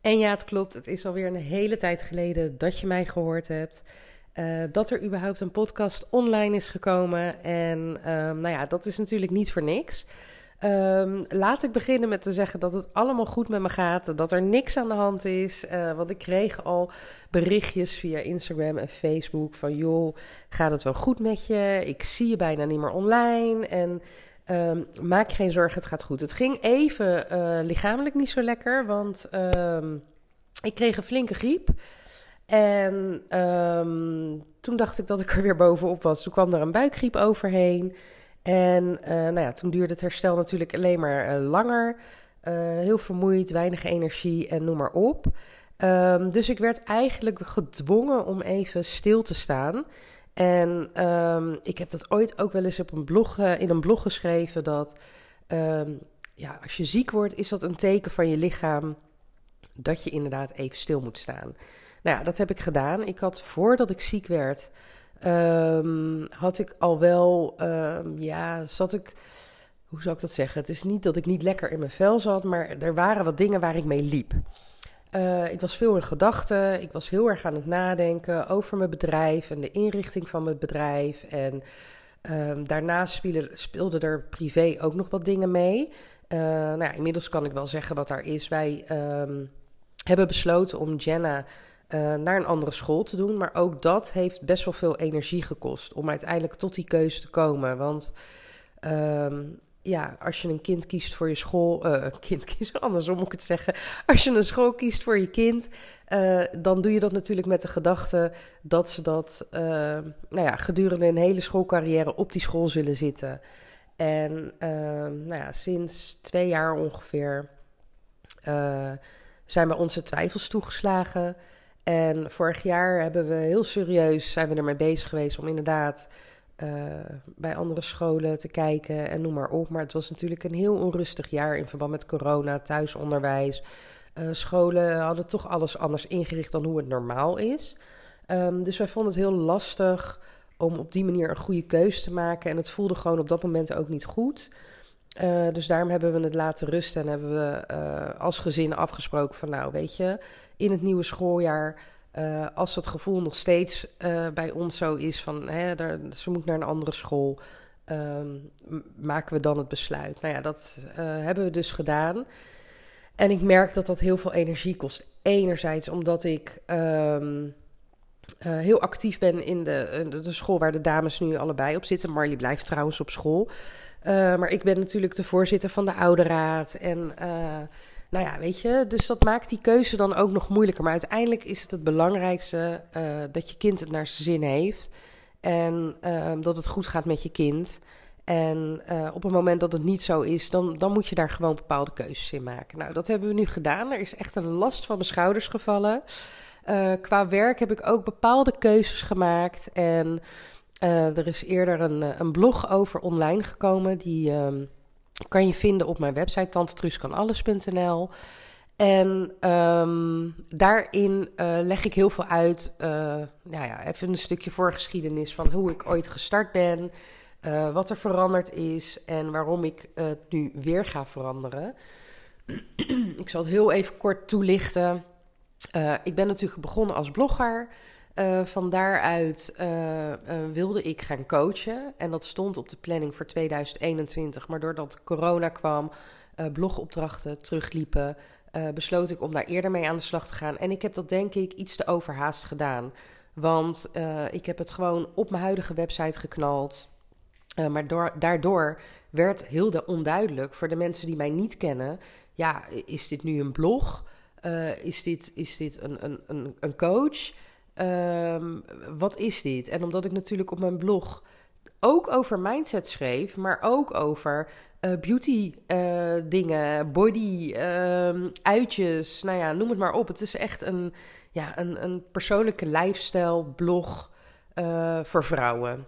En ja, het klopt, het is alweer een hele tijd geleden dat je mij gehoord hebt. Uh, dat er überhaupt een podcast online is gekomen. En um, nou ja, dat is natuurlijk niet voor niks. Um, laat ik beginnen met te zeggen dat het allemaal goed met me gaat. Dat er niks aan de hand is. Uh, want ik kreeg al berichtjes via Instagram en Facebook van... joh, gaat het wel goed met je? Ik zie je bijna niet meer online. En um, maak geen zorgen, het gaat goed. Het ging even uh, lichamelijk niet zo lekker, want um, ik kreeg een flinke griep. En um, toen dacht ik dat ik er weer bovenop was. Toen kwam er een buikgriep overheen. En uh, nou ja, toen duurde het herstel natuurlijk alleen maar uh, langer. Heel vermoeid, weinig energie en noem maar op. Dus ik werd eigenlijk gedwongen om even stil te staan. En um, ik heb dat ooit ook wel eens op een blog, uh, in een blog geschreven dat um, ja, als je ziek wordt, is dat een teken van je lichaam dat je inderdaad even stil moet staan. Nou ja, dat heb ik gedaan. Ik had voordat ik ziek werd, um, had ik al wel, ja, zat ik, hoe zou ik dat zeggen? Het is niet dat ik niet lekker in mijn vel zat, maar er waren wat dingen waar ik mee liep. Uh, ik was veel in gedachten. Ik was heel erg aan het nadenken over mijn bedrijf en de inrichting van mijn bedrijf. En um, daarnaast speelde, speelde er privé ook nog wat dingen mee. Uh, nou ja, inmiddels kan ik wel zeggen wat daar is. Wij um, hebben besloten om Jenna uh, naar een andere school te doen. Maar ook dat heeft best wel veel energie gekost om uiteindelijk tot die keuze te komen. Want um, ja, als je een kind kiest voor je school, uh, kind kiest, andersom moet ik het zeggen. Als je een school kiest voor je kind, uh, dan doe je dat natuurlijk met de gedachte dat ze dat uh, nou ja, gedurende een hele schoolcarrière op die school zullen zitten. En nou ja, sinds twee jaar ongeveer zijn bij onze twijfels toegeslagen. En vorig jaar hebben we heel serieus zijn we ermee bezig geweest om inderdaad uh, bij andere scholen te kijken en noem maar op. Maar het was natuurlijk een heel onrustig jaar in verband met corona, thuisonderwijs. Uh, scholen hadden toch alles anders ingericht dan hoe het normaal is. Um, dus wij vonden het heel lastig om op die manier een goede keuze te maken. En het voelde gewoon op dat moment ook niet goed. Uh, dus daarom hebben we het laten rusten en hebben we als gezin afgesproken van nou weet je, in het nieuwe schooljaar uh, als dat gevoel nog steeds uh, bij ons zo is van hè, daar, ze moet naar een andere school, um, maken we dan het besluit. Nou ja, dat uh, hebben we dus gedaan. En ik merk dat dat heel veel energie kost. Enerzijds omdat ik um, heel actief ben in de, de, school waar de dames nu allebei op zitten. Marley blijft trouwens op school. maar ik ben natuurlijk de voorzitter van de ouderraad en nou ja, weet je, dus dat maakt die keuze dan ook nog moeilijker. Maar uiteindelijk is het het belangrijkste uh, dat je kind het naar zijn zin heeft. En uh, dat het goed gaat met je kind. En uh, op het moment dat het niet zo is, dan, dan moet je daar gewoon bepaalde keuzes in maken. Nou, dat hebben we nu gedaan. Er is echt een last van mijn schouders gevallen. qua werk heb ik ook bepaalde keuzes gemaakt. En er is eerder een, een blog over online gekomen die ehm, kan je vinden op mijn website tantetruskanalles.nl. En um, daarin uh, leg ik heel veel uit. Uh, nou ja, even een stukje voorgeschiedenis van hoe ik ooit gestart ben. Uh, wat er veranderd is en waarom ik het nu weer ga veranderen. ik zal het heel even kort toelichten. ik ben natuurlijk begonnen als blogger. Uh, van daaruit uh, uh, wilde ik gaan coachen. En dat stond op de planning voor 2021. Maar doordat corona kwam, blogopdrachten terugliepen, besloot ik om daar eerder mee aan de slag te gaan. En ik heb dat denk ik iets te overhaast gedaan. Want ik heb het gewoon op mijn huidige website geknald. maar door, daardoor werd heel onduidelijk voor de mensen die mij niet kennen: ja, is dit nu een blog? is dit, is dit een, een, een, een coach? Um, wat is dit? En omdat ik natuurlijk op mijn blog ook over mindset schreef, maar ook over uh, beauty uh, dingen, body, uh, uitjes, nou ja, noem het maar op. Het is echt een, ja, een, een persoonlijke lifestyle blog uh, voor vrouwen.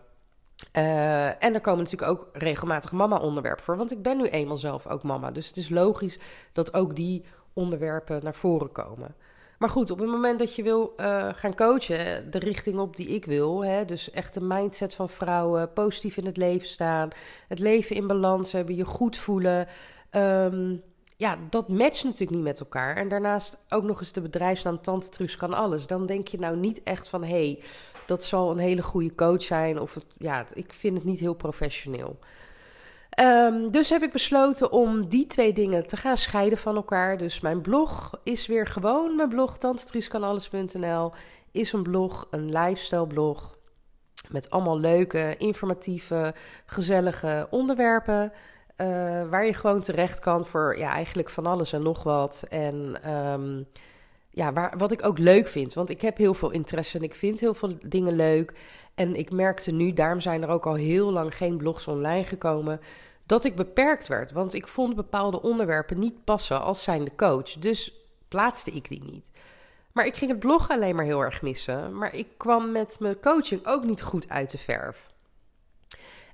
en er komen natuurlijk ook regelmatig mama-onderwerpen voor, want ik ben nu eenmaal zelf ook mama. Dus het is logisch dat ook die onderwerpen naar voren komen. Maar goed, op het moment dat je wil uh, gaan coachen, de richting op die ik wil, hè, dus echt de mindset van vrouwen, positief in het leven staan, het leven in balans hebben, je goed voelen. Um, ja, dat matcht natuurlijk niet met elkaar. En daarnaast ook nog eens de bedrijfsnaam Tante Truus kan alles. Dan denk je nou niet echt van, hé, hey, dat zal een hele goede coach zijn. Of ja, ik vind het niet heel professioneel. Um, dus heb ik besloten om die twee dingen te gaan scheiden van elkaar. Dus mijn blog is weer gewoon mijn blog, tantetruuskanalles.nl. Is een blog, een lifestyle blog. Met allemaal leuke, informatieve, gezellige onderwerpen. Uh, waar je gewoon terecht kan voor ja, eigenlijk van alles en nog wat. En um, ja, waar, wat ik ook leuk vind. Want ik heb heel veel interesse en ik vind heel veel dingen leuk. En ik merkte nu, daarom zijn er ook al heel lang geen blogs online gekomen, dat ik beperkt werd. Want ik vond bepaalde onderwerpen niet passen als zijnde coach. Dus plaatste ik die niet. Maar ik ging het blog alleen maar heel erg missen. Maar ik kwam met mijn coaching ook niet goed uit de verf.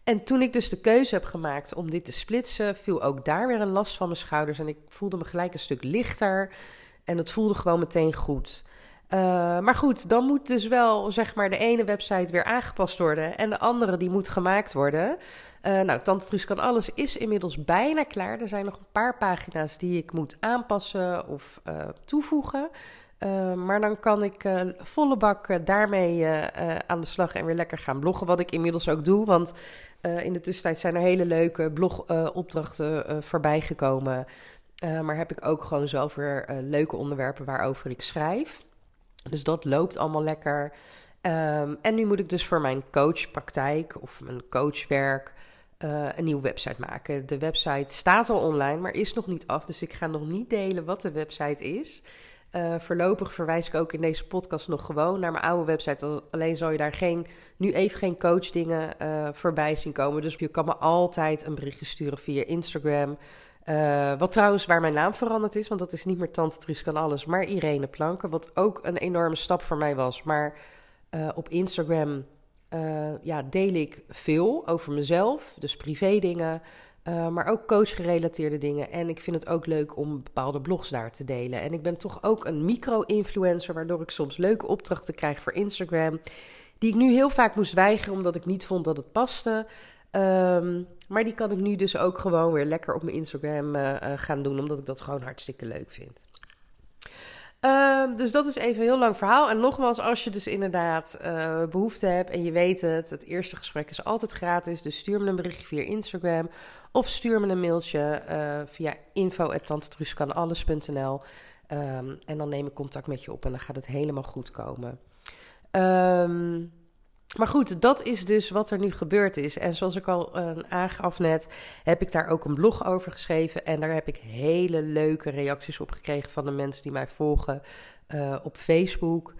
En toen ik dus de keuze heb gemaakt om dit te splitsen, viel ook daar weer een last van mijn schouders. En ik voelde me gelijk een stuk lichter. En het voelde gewoon meteen goed. Uh, maar goed, dan moet dus wel zeg maar de ene website weer aangepast worden en de andere die moet gemaakt worden. Uh, nou, Tante Truus kan alles is inmiddels bijna klaar. Er zijn nog een paar pagina's die ik moet aanpassen of uh, toevoegen. maar dan kan ik volle bak daarmee aan de slag en weer lekker gaan bloggen. Wat ik inmiddels ook doe, want in de tussentijd zijn er hele leuke blogopdrachten voorbij gekomen. maar heb ik ook gewoon zelf weer leuke onderwerpen waarover ik schrijf. Dus dat loopt allemaal lekker. Um, en nu moet ik dus voor mijn coachpraktijk of mijn coachwerk uh, een nieuwe website maken. De website staat al online, maar is nog niet af. Dus ik ga nog niet delen wat de website is. Uh, voorlopig verwijs ik ook in deze podcast nog gewoon naar mijn oude website. Alleen zal je daar geen, nu even geen coachdingen uh, voorbij zien komen. Dus je kan me altijd een berichtje sturen via Instagram. Uh, wat trouwens waar mijn naam veranderd is, want dat is niet meer Tante Truus kan alles, maar Irene Planken. Wat ook een enorme stap voor mij was. Maar uh, op Instagram uh, ja, deel ik veel over mezelf, dus privé dingen, maar ook coach-gerelateerde dingen. En ik vind het ook leuk om bepaalde blogs daar te delen. En ik ben toch ook een micro-influencer, waardoor ik soms leuke opdrachten krijg voor Instagram. Die ik nu heel vaak moest weigeren omdat ik niet vond dat het paste. Um, maar die kan ik nu dus ook gewoon weer lekker op mijn Instagram uh, uh, gaan doen, omdat ik dat gewoon hartstikke leuk vind. Uh, dus dat is even een heel lang verhaal. En nogmaals, als je dus inderdaad uh, behoefte hebt en je weet het, het eerste gesprek is altijd gratis. Dus stuur me een berichtje via Instagram of stuur me een mailtje uh, via info.tantetruuskanalles.nl um, En dan neem ik contact met je op en dan gaat het helemaal goed komen. Um, maar goed, dat is dus wat er nu gebeurd is. En zoals ik al uh, aangaf net, heb ik daar ook een blog over geschreven. En daar heb ik hele leuke reacties op gekregen van de mensen die mij volgen uh, op Facebook.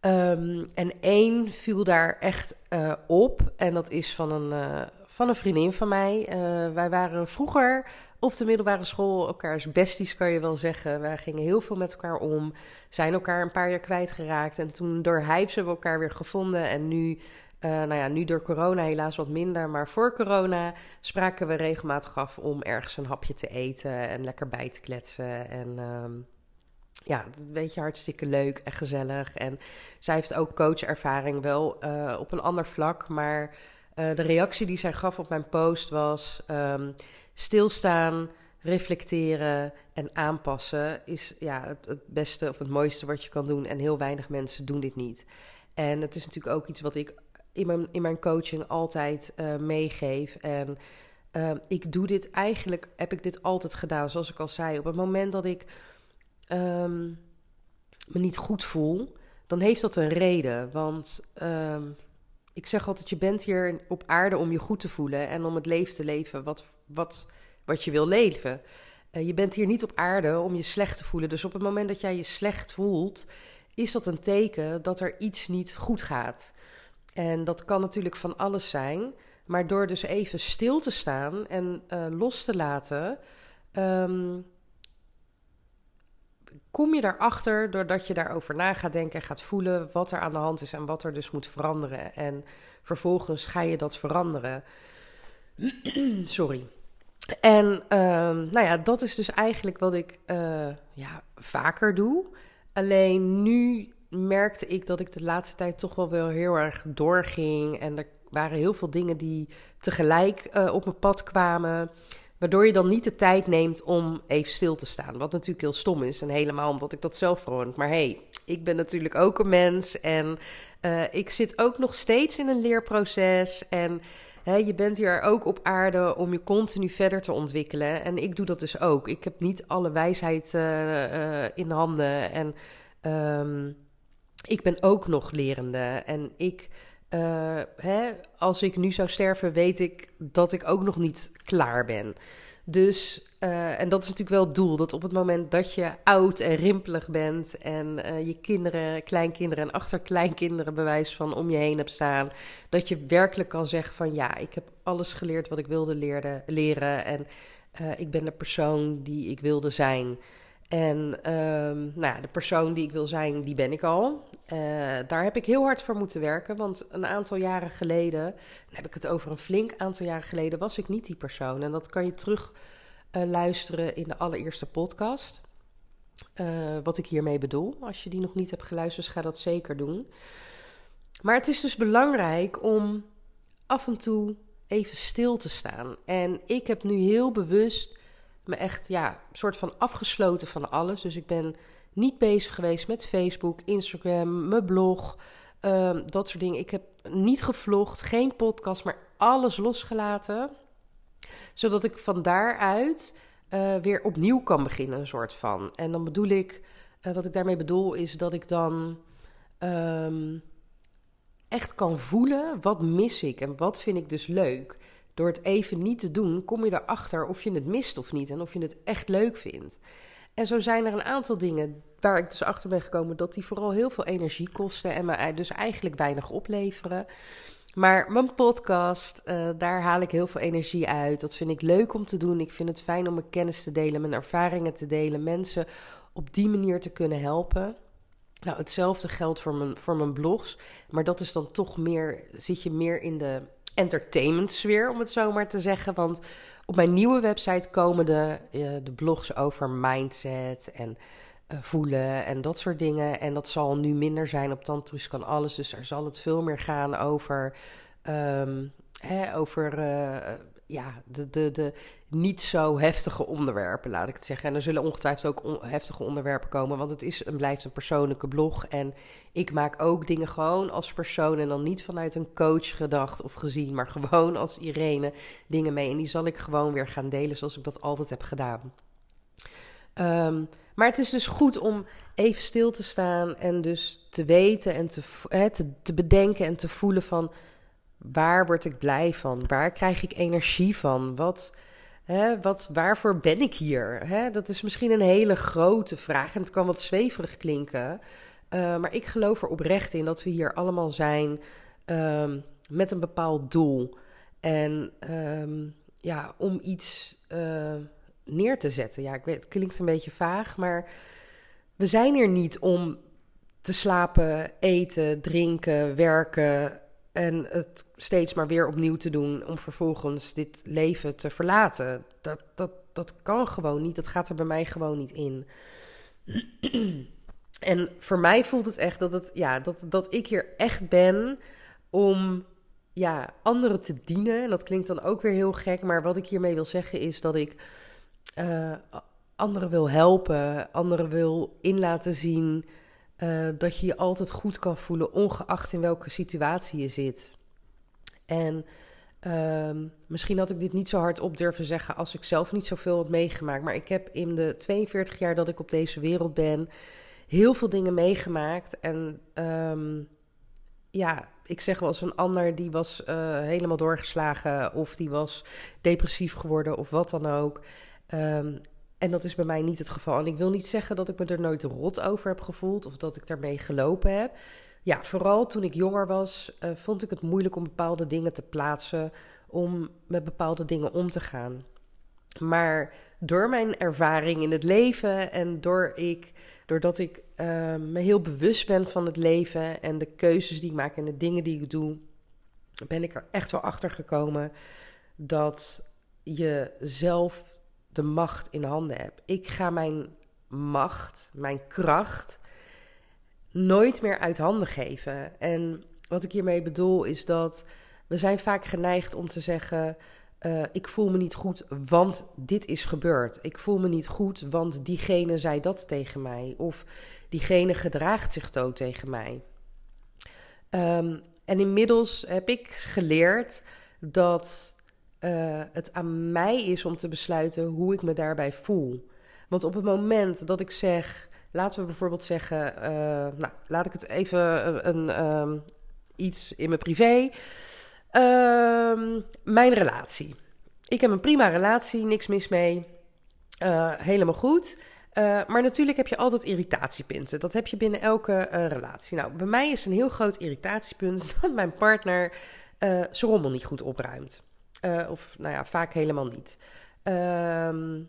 Um, en één viel daar echt uh, op. En dat is van een, van een vriendin van mij. wij waren vroeger op de middelbare school elkaars besties, kan je wel zeggen. Wij gingen heel veel met elkaar om, zijn elkaar een paar jaar kwijtgeraakt. En toen door Hypes hebben we elkaar weer gevonden. En nu, uh, nou ja, nu door corona helaas wat minder. Maar voor corona spraken we regelmatig af om ergens een hapje te eten en lekker bij te kletsen. En um, ja, weet je, hartstikke leuk en gezellig. En zij heeft ook coachervaring, wel uh, op een ander vlak. Maar uh, de reactie die zij gaf op mijn post was... Um, stilstaan, reflecteren en aanpassen is ja, het, beste of het mooiste wat je kan doen. En heel weinig mensen doen dit niet. En het is natuurlijk ook iets wat ik in mijn, in mijn coaching altijd uh, meegeef. En uh, ik doe dit eigenlijk, heb ik dit altijd gedaan, zoals ik al zei. Op het moment dat ik um, me niet goed voel, dan heeft dat een reden. Want um, ik zeg altijd, je bent hier op aarde om je goed te voelen en om het leven te leven wat, wat, wat je wil leven. Uh, je bent hier niet op aarde om je slecht te voelen. Dus op het moment dat jij je slecht voelt, is dat een teken dat er iets niet goed gaat. En dat kan natuurlijk van alles zijn. Maar door dus even stil te staan en uh, los te laten, um, kom je daarachter doordat je daarover na gaat denken en gaat voelen wat er aan de hand is en wat er dus moet veranderen. En vervolgens ga je dat veranderen. Sorry. En um, nou ja, dat is dus eigenlijk wat ik uh, ja, vaker doe. Alleen nu merkte ik dat ik de laatste tijd toch wel wel heel erg doorging. En er waren heel veel dingen die tegelijk uh, op mijn pad kwamen. Waardoor je dan niet de tijd neemt om even stil te staan. Wat natuurlijk heel stom is. En helemaal omdat ik dat zelf gewoon. Maar hey, ik ben natuurlijk ook een mens. En uh, ik zit ook nog steeds in een leerproces. En je bent hier ook op aarde om je continu verder te ontwikkelen. En ik doe dat dus ook. Ik heb niet alle wijsheid uh, in handen. En um, ik ben ook nog lerende. En ik. Hè, als ik nu zou sterven, weet ik dat ik ook nog niet klaar ben. Dus, uh, en dat is natuurlijk wel het doel: dat op het moment dat je oud en rimpelig bent en uh, je kinderen, kleinkinderen en achterkleinkinderen bewijs van om je heen hebt staan, dat je werkelijk kan zeggen: van ja, ik heb alles geleerd wat ik wilde leren en ik ben de persoon die ik wilde zijn. En um, nou ja, de persoon die ik wil zijn, die ben ik al. Daar heb ik heel hard voor moeten werken. Want een aantal jaren geleden, heb ik het over een flink aantal jaren geleden, was ik niet die persoon. En dat kan je terug uh, luisteren in de allereerste podcast. Uh, wat ik hiermee bedoel. Als je die nog niet hebt geluisterd, ga dat zeker doen. Maar het is dus belangrijk om af en toe even stil te staan. En ik heb nu heel bewust me echt, ja, soort van afgesloten van alles. Dus ik ben niet bezig geweest met Facebook, Instagram, mijn blog, um, dat soort dingen. Ik heb niet gevlogd, geen podcast, maar alles losgelaten. Zodat ik van daaruit uh, weer opnieuw kan beginnen, een soort van. En dan bedoel ik, uh, wat ik daarmee bedoel, is dat ik dan um, echt kan voelen wat mis ik en wat vind ik dus leuk. Door het even niet te doen, kom je erachter of je het mist of niet en of je het echt leuk vindt. En zo zijn er een aantal dingen waar ik dus achter ben gekomen dat die vooral heel veel energie kosten en me dus eigenlijk weinig opleveren. Maar mijn podcast, uh, daar haal ik heel veel energie uit. Dat vind ik leuk om te doen. Ik vind het fijn om mijn kennis te delen, mijn ervaringen te delen, mensen op die manier te kunnen helpen. Nou, hetzelfde geldt voor mijn, voor mijn blogs. Maar dat is dan toch meer, zit je meer in de entertainment sfeer, om het zo maar te zeggen. Want op mijn nieuwe website komen de, uh, de blogs over mindset en voelen en dat soort dingen. En dat zal nu minder zijn op Tantrus kan alles. Dus er zal het veel meer gaan over, um, hè, over uh, ja, de, de, de niet zo heftige onderwerpen, laat ik het zeggen. En er zullen ongetwijfeld ook heftige onderwerpen komen, want het is en blijft een persoonlijke blog. En ik maak ook dingen gewoon als persoon en dan niet vanuit een coach gedacht of gezien, maar gewoon als Irene dingen mee. En die zal ik gewoon weer gaan delen zoals ik dat altijd heb gedaan. Um, maar het is dus goed om even stil te staan en dus te weten en te, hè, te, bedenken en te voelen van waar word ik blij van? Waar krijg ik energie van? Wat, hè, wat, waarvoor ben ik hier? Hè, dat is misschien een hele grote vraag en het kan wat zweverig klinken. Uh, maar ik geloof er oprecht in dat we hier allemaal zijn um, met een bepaald doel. En um, ja, om iets uh, neer te zetten. Ja, ik weet, het klinkt een beetje vaag, maar we zijn er niet om te slapen, eten, drinken, werken, en het steeds maar weer opnieuw te doen om vervolgens dit leven te verlaten. Dat, dat, dat kan gewoon niet. Dat gaat er bij mij gewoon niet in. en voor mij voelt het echt dat, het, ja, dat, dat ik hier echt ben om ja, anderen te dienen. En dat klinkt dan ook weer heel gek. Maar wat ik hiermee wil zeggen is dat ik uh, anderen wil helpen, anderen wil in laten zien uh, dat je je altijd goed kan voelen, ongeacht in welke situatie je zit. En uh, misschien had ik dit niet zo hard op durven zeggen als ik zelf niet zoveel had meegemaakt. Maar ik heb in de 42 jaar dat ik op deze wereld ben, heel veel dingen meegemaakt. En um, ja, ik zeg wel eens een ander die was uh, helemaal doorgeslagen of die was depressief geworden of wat dan ook. Um, en dat is bij mij niet het geval. En ik wil niet zeggen dat ik me er nooit rot over heb gevoeld of dat ik daarmee gelopen heb. Ja, vooral toen ik jonger was, uh, vond ik het moeilijk om bepaalde dingen te plaatsen, om met bepaalde dingen om te gaan. Maar door mijn ervaring in het leven en door ik, doordat ik uh, me heel bewust ben van het leven en de keuzes die ik maak en de dingen die ik doe, ben ik er echt wel achter gekomen dat je zelf de macht in handen hebt. Ik ga mijn macht, mijn kracht, nooit meer uit handen geven. En wat ik hiermee bedoel is dat we zijn vaak geneigd om te zeggen: uh, ik voel me niet goed, want dit is gebeurd. Ik voel me niet goed, want diegene zei dat tegen mij. Of diegene gedraagt zich dood tegen mij. Um, en inmiddels heb ik geleerd dat uh, het aan mij is om te besluiten hoe ik me daarbij voel. Want op het moment dat ik zeg, laten we bijvoorbeeld zeggen, uh, nou, laat ik het even een, um, iets in mijn privé. Uh, mijn relatie. Ik heb een prima relatie, niks mis mee. Helemaal goed. Maar natuurlijk heb je altijd irritatiepunten. Dat heb je binnen elke relatie. Nou, bij mij is een heel groot irritatiepunt dat mijn partner uh, zijn rommel niet goed opruimt. Of nou ja, vaak helemaal niet. Um,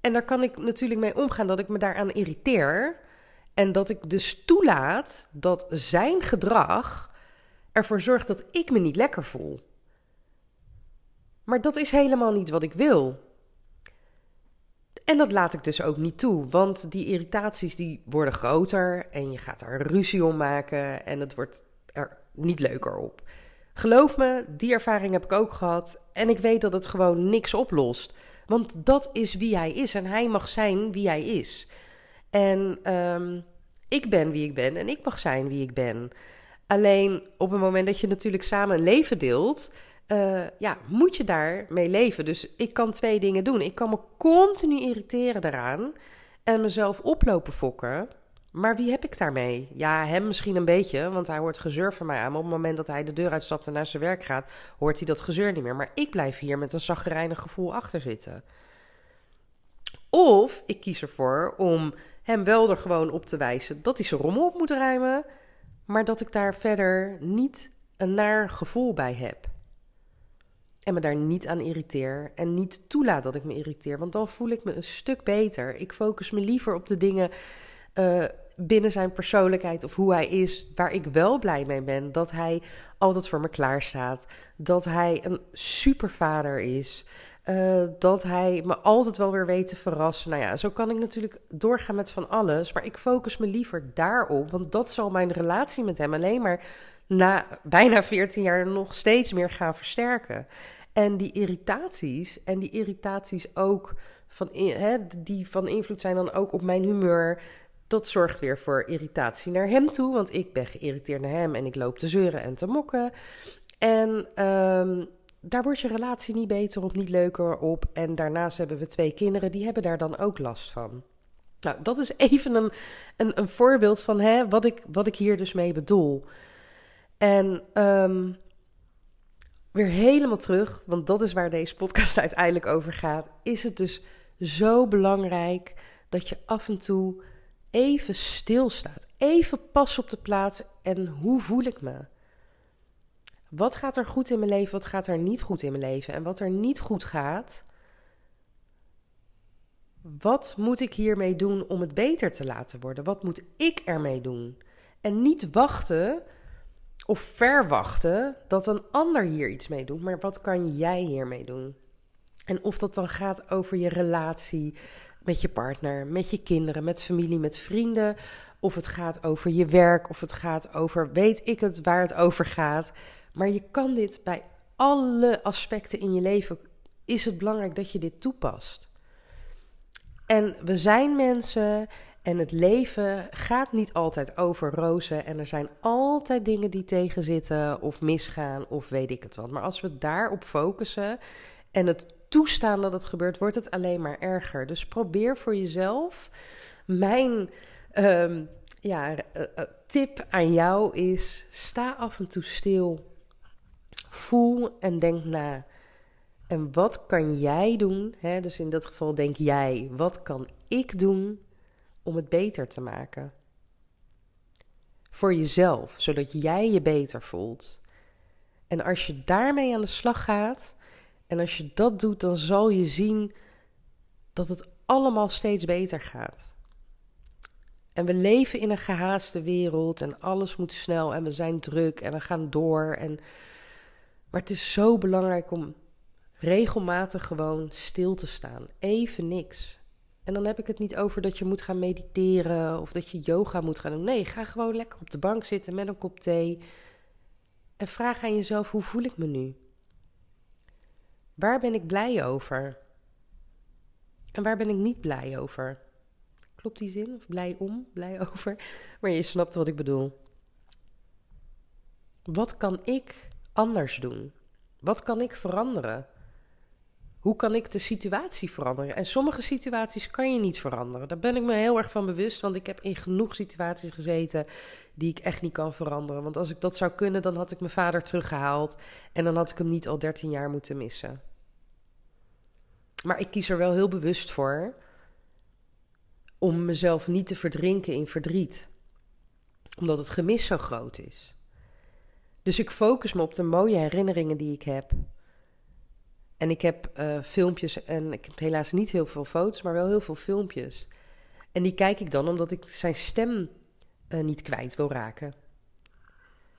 en daar kan ik natuurlijk mee omgaan dat ik me daaraan irriteer. En dat ik dus toelaat dat zijn gedrag ervoor zorgt dat ik me niet lekker voel. Maar dat is helemaal niet wat ik wil. En dat laat ik dus ook niet toe, want die irritaties die worden groter en je gaat er ruzie om maken en het wordt er niet leuker op. Geloof me, die ervaring heb ik ook gehad en ik weet dat het gewoon niks oplost. Want dat is wie hij is en hij mag zijn wie hij is. En um, ik ben wie ik ben en ik mag zijn wie ik ben. Alleen op het moment dat je natuurlijk samen een leven deelt, uh, ja, moet je daarmee leven. Dus ik kan twee dingen doen. Ik kan me continu irriteren daaraan en mezelf oplopen fokken. Maar wie heb ik daarmee? Ja, hem misschien een beetje, want hij hoort gezeur van mij aan. Maar op het moment dat hij de deur uitstapt en naar zijn werk gaat, hoort hij dat gezeur niet meer. Maar ik blijf hier met een zaggerijnig gevoel achter zitten. Of ik kies ervoor om hem wel er gewoon op te wijzen dat hij zijn rommel op moet ruimen, maar dat ik daar verder niet een naar gevoel bij heb en me daar niet aan irriteer en niet toelaat dat ik me irriteer, want dan voel ik me een stuk beter. Ik focus me liever op de dingen uh, binnen zijn persoonlijkheid of hoe hij is, waar ik wel blij mee ben. Dat hij altijd voor me klaar staat, dat hij een supervader is. Uh, dat hij me altijd wel weer weet te verrassen. Nou ja, zo kan ik natuurlijk doorgaan met van alles. Maar ik focus me liever daarop. Want dat zal mijn relatie met hem alleen maar na bijna 14 jaar nog steeds meer gaan versterken. En die irritaties, en die irritaties ook van, die van invloed zijn dan ook op mijn humeur, dat zorgt weer voor irritatie naar hem toe. Want ik ben geïrriteerd naar hem en ik loop te zeuren en te mokken. En um, daar wordt je relatie niet beter op, niet leuker op. En daarnaast hebben we twee kinderen, die hebben daar dan ook last van. Nou, dat is even een, een, een voorbeeld van hè, wat, ik, wat ik hier dus mee bedoel. En um, weer helemaal terug, want dat is waar deze podcast uiteindelijk over gaat, is het dus zo belangrijk dat je af en toe even stilstaat. Even pas op de plaats en hoe voel ik me? Wat gaat er goed in mijn leven, wat gaat er niet goed in mijn leven? En wat er niet goed gaat, wat moet ik hiermee doen om het beter te laten worden? Wat moet ik ermee doen? En niet wachten of verwachten dat een ander hier iets mee doet, maar wat kan jij hiermee doen? En of dat dan gaat over je relatie met je partner, met je kinderen, met familie, met vrienden, of het gaat over je werk, of het gaat over weet ik het waar het over gaat. Maar je kan dit bij alle aspecten in je leven is het belangrijk dat je dit toepast. En we zijn mensen en het leven gaat niet altijd over rozen. En er zijn altijd dingen die tegenzitten of misgaan of weet ik het wat. Maar als we daarop focussen en het toestaan dat het gebeurt, wordt het alleen maar erger. Dus probeer voor jezelf. Mijn um, ja, uh, uh, tip aan jou is: sta af en toe stil. Voel en denk na. En wat kan jij doen? Hè? Dus in dat geval denk jij: wat kan ik doen om het beter te maken. voor jezelf, zodat jij je beter voelt. En als je daarmee aan de slag gaat en als je dat doet, dan zal je zien dat het allemaal steeds beter gaat. En we leven in een gehaaste wereld en alles moet snel en we zijn druk en we gaan door. En... Maar het is zo belangrijk om regelmatig gewoon stil te staan. Even niks. En dan heb ik het niet over dat je moet gaan mediteren of dat je yoga moet gaan doen. Nee, ga gewoon lekker op de bank zitten met een kop thee. En vraag aan jezelf: hoe voel ik me nu? Waar ben ik blij over? En waar ben ik niet blij over? Klopt die zin? Of blij om, blij over? Maar je snapt wat ik bedoel. Wat kan ik anders doen? Wat kan ik veranderen? Hoe kan ik de situatie veranderen? En sommige situaties kan je niet veranderen. Daar ben ik me heel erg van bewust, want ik heb in genoeg situaties gezeten die ik echt niet kan veranderen. Want als ik dat zou kunnen, dan had ik mijn vader teruggehaald en dan had ik hem niet al 13 jaar moeten missen. Maar ik kies er wel heel bewust voor om mezelf niet te verdrinken in verdriet, omdat het gemis zo groot is. Dus ik focus me op de mooie herinneringen die ik heb. En ik heb uh, filmpjes en ik heb helaas niet heel veel foto's, maar wel heel veel filmpjes. En die kijk ik dan omdat ik zijn stem uh, niet kwijt wil raken.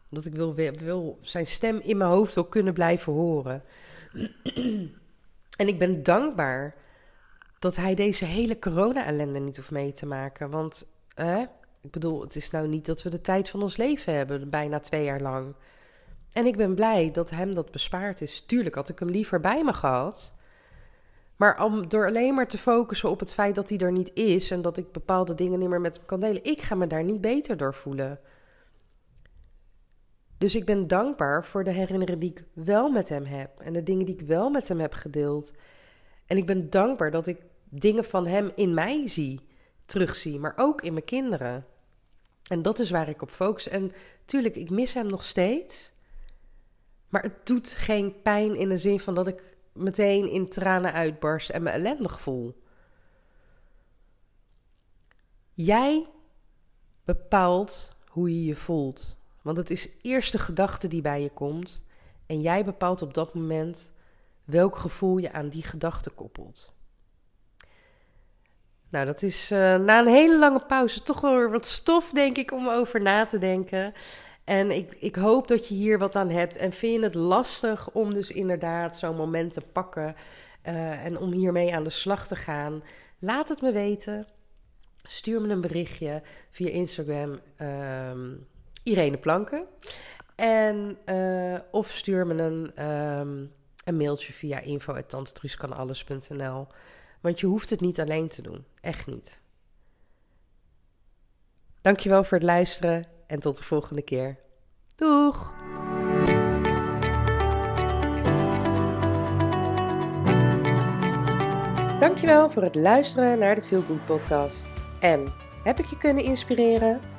Omdat ik wil, wil zijn stem in mijn hoofd wil kunnen blijven horen. en ik ben dankbaar dat hij deze hele corona-ellende niet hoeft mee te maken. Want, hè, ik bedoel, het is nou niet dat we de tijd van ons leven hebben, bijna twee jaar lang. En ik ben blij dat hem dat bespaard is. Tuurlijk had ik hem liever bij me gehad. Maar om, door alleen maar te focussen op het feit dat hij er niet is en dat ik bepaalde dingen niet meer met hem kan delen, ik ga me daar niet beter door voelen. Dus ik ben dankbaar voor de herinneringen die ik wel met hem heb en de dingen die ik wel met hem heb gedeeld. En ik ben dankbaar dat ik dingen van hem in mij zie, terugzie, maar ook in mijn kinderen. En dat is waar ik op focus. En tuurlijk, ik mis hem nog steeds. Maar het doet geen pijn in de zin van dat ik meteen in tranen uitbarst en me ellendig voel. Jij bepaalt hoe je je voelt. Want het is eerst de gedachte die bij je komt. En jij bepaalt op dat moment welk gevoel je aan die gedachte koppelt. Nou, dat is uh, na een hele lange pauze toch wel weer wat stof, denk ik, om over na te denken. En ik, ik hoop dat je hier wat aan hebt. En vind je het lastig om dus inderdaad zo'n moment te pakken uh, en om hiermee aan de slag te gaan? Laat het me weten. Stuur me een berichtje via Instagram, um, Irene Planken. En, uh, of stuur me een, um, een mailtje via info.tantetruuskanalles.nl. Want je hoeft het niet alleen te doen. Echt niet. Dankjewel voor het luisteren en tot de volgende keer. Doeg! Dankjewel voor het luisteren naar de Feel Good podcast. En heb ik je kunnen inspireren?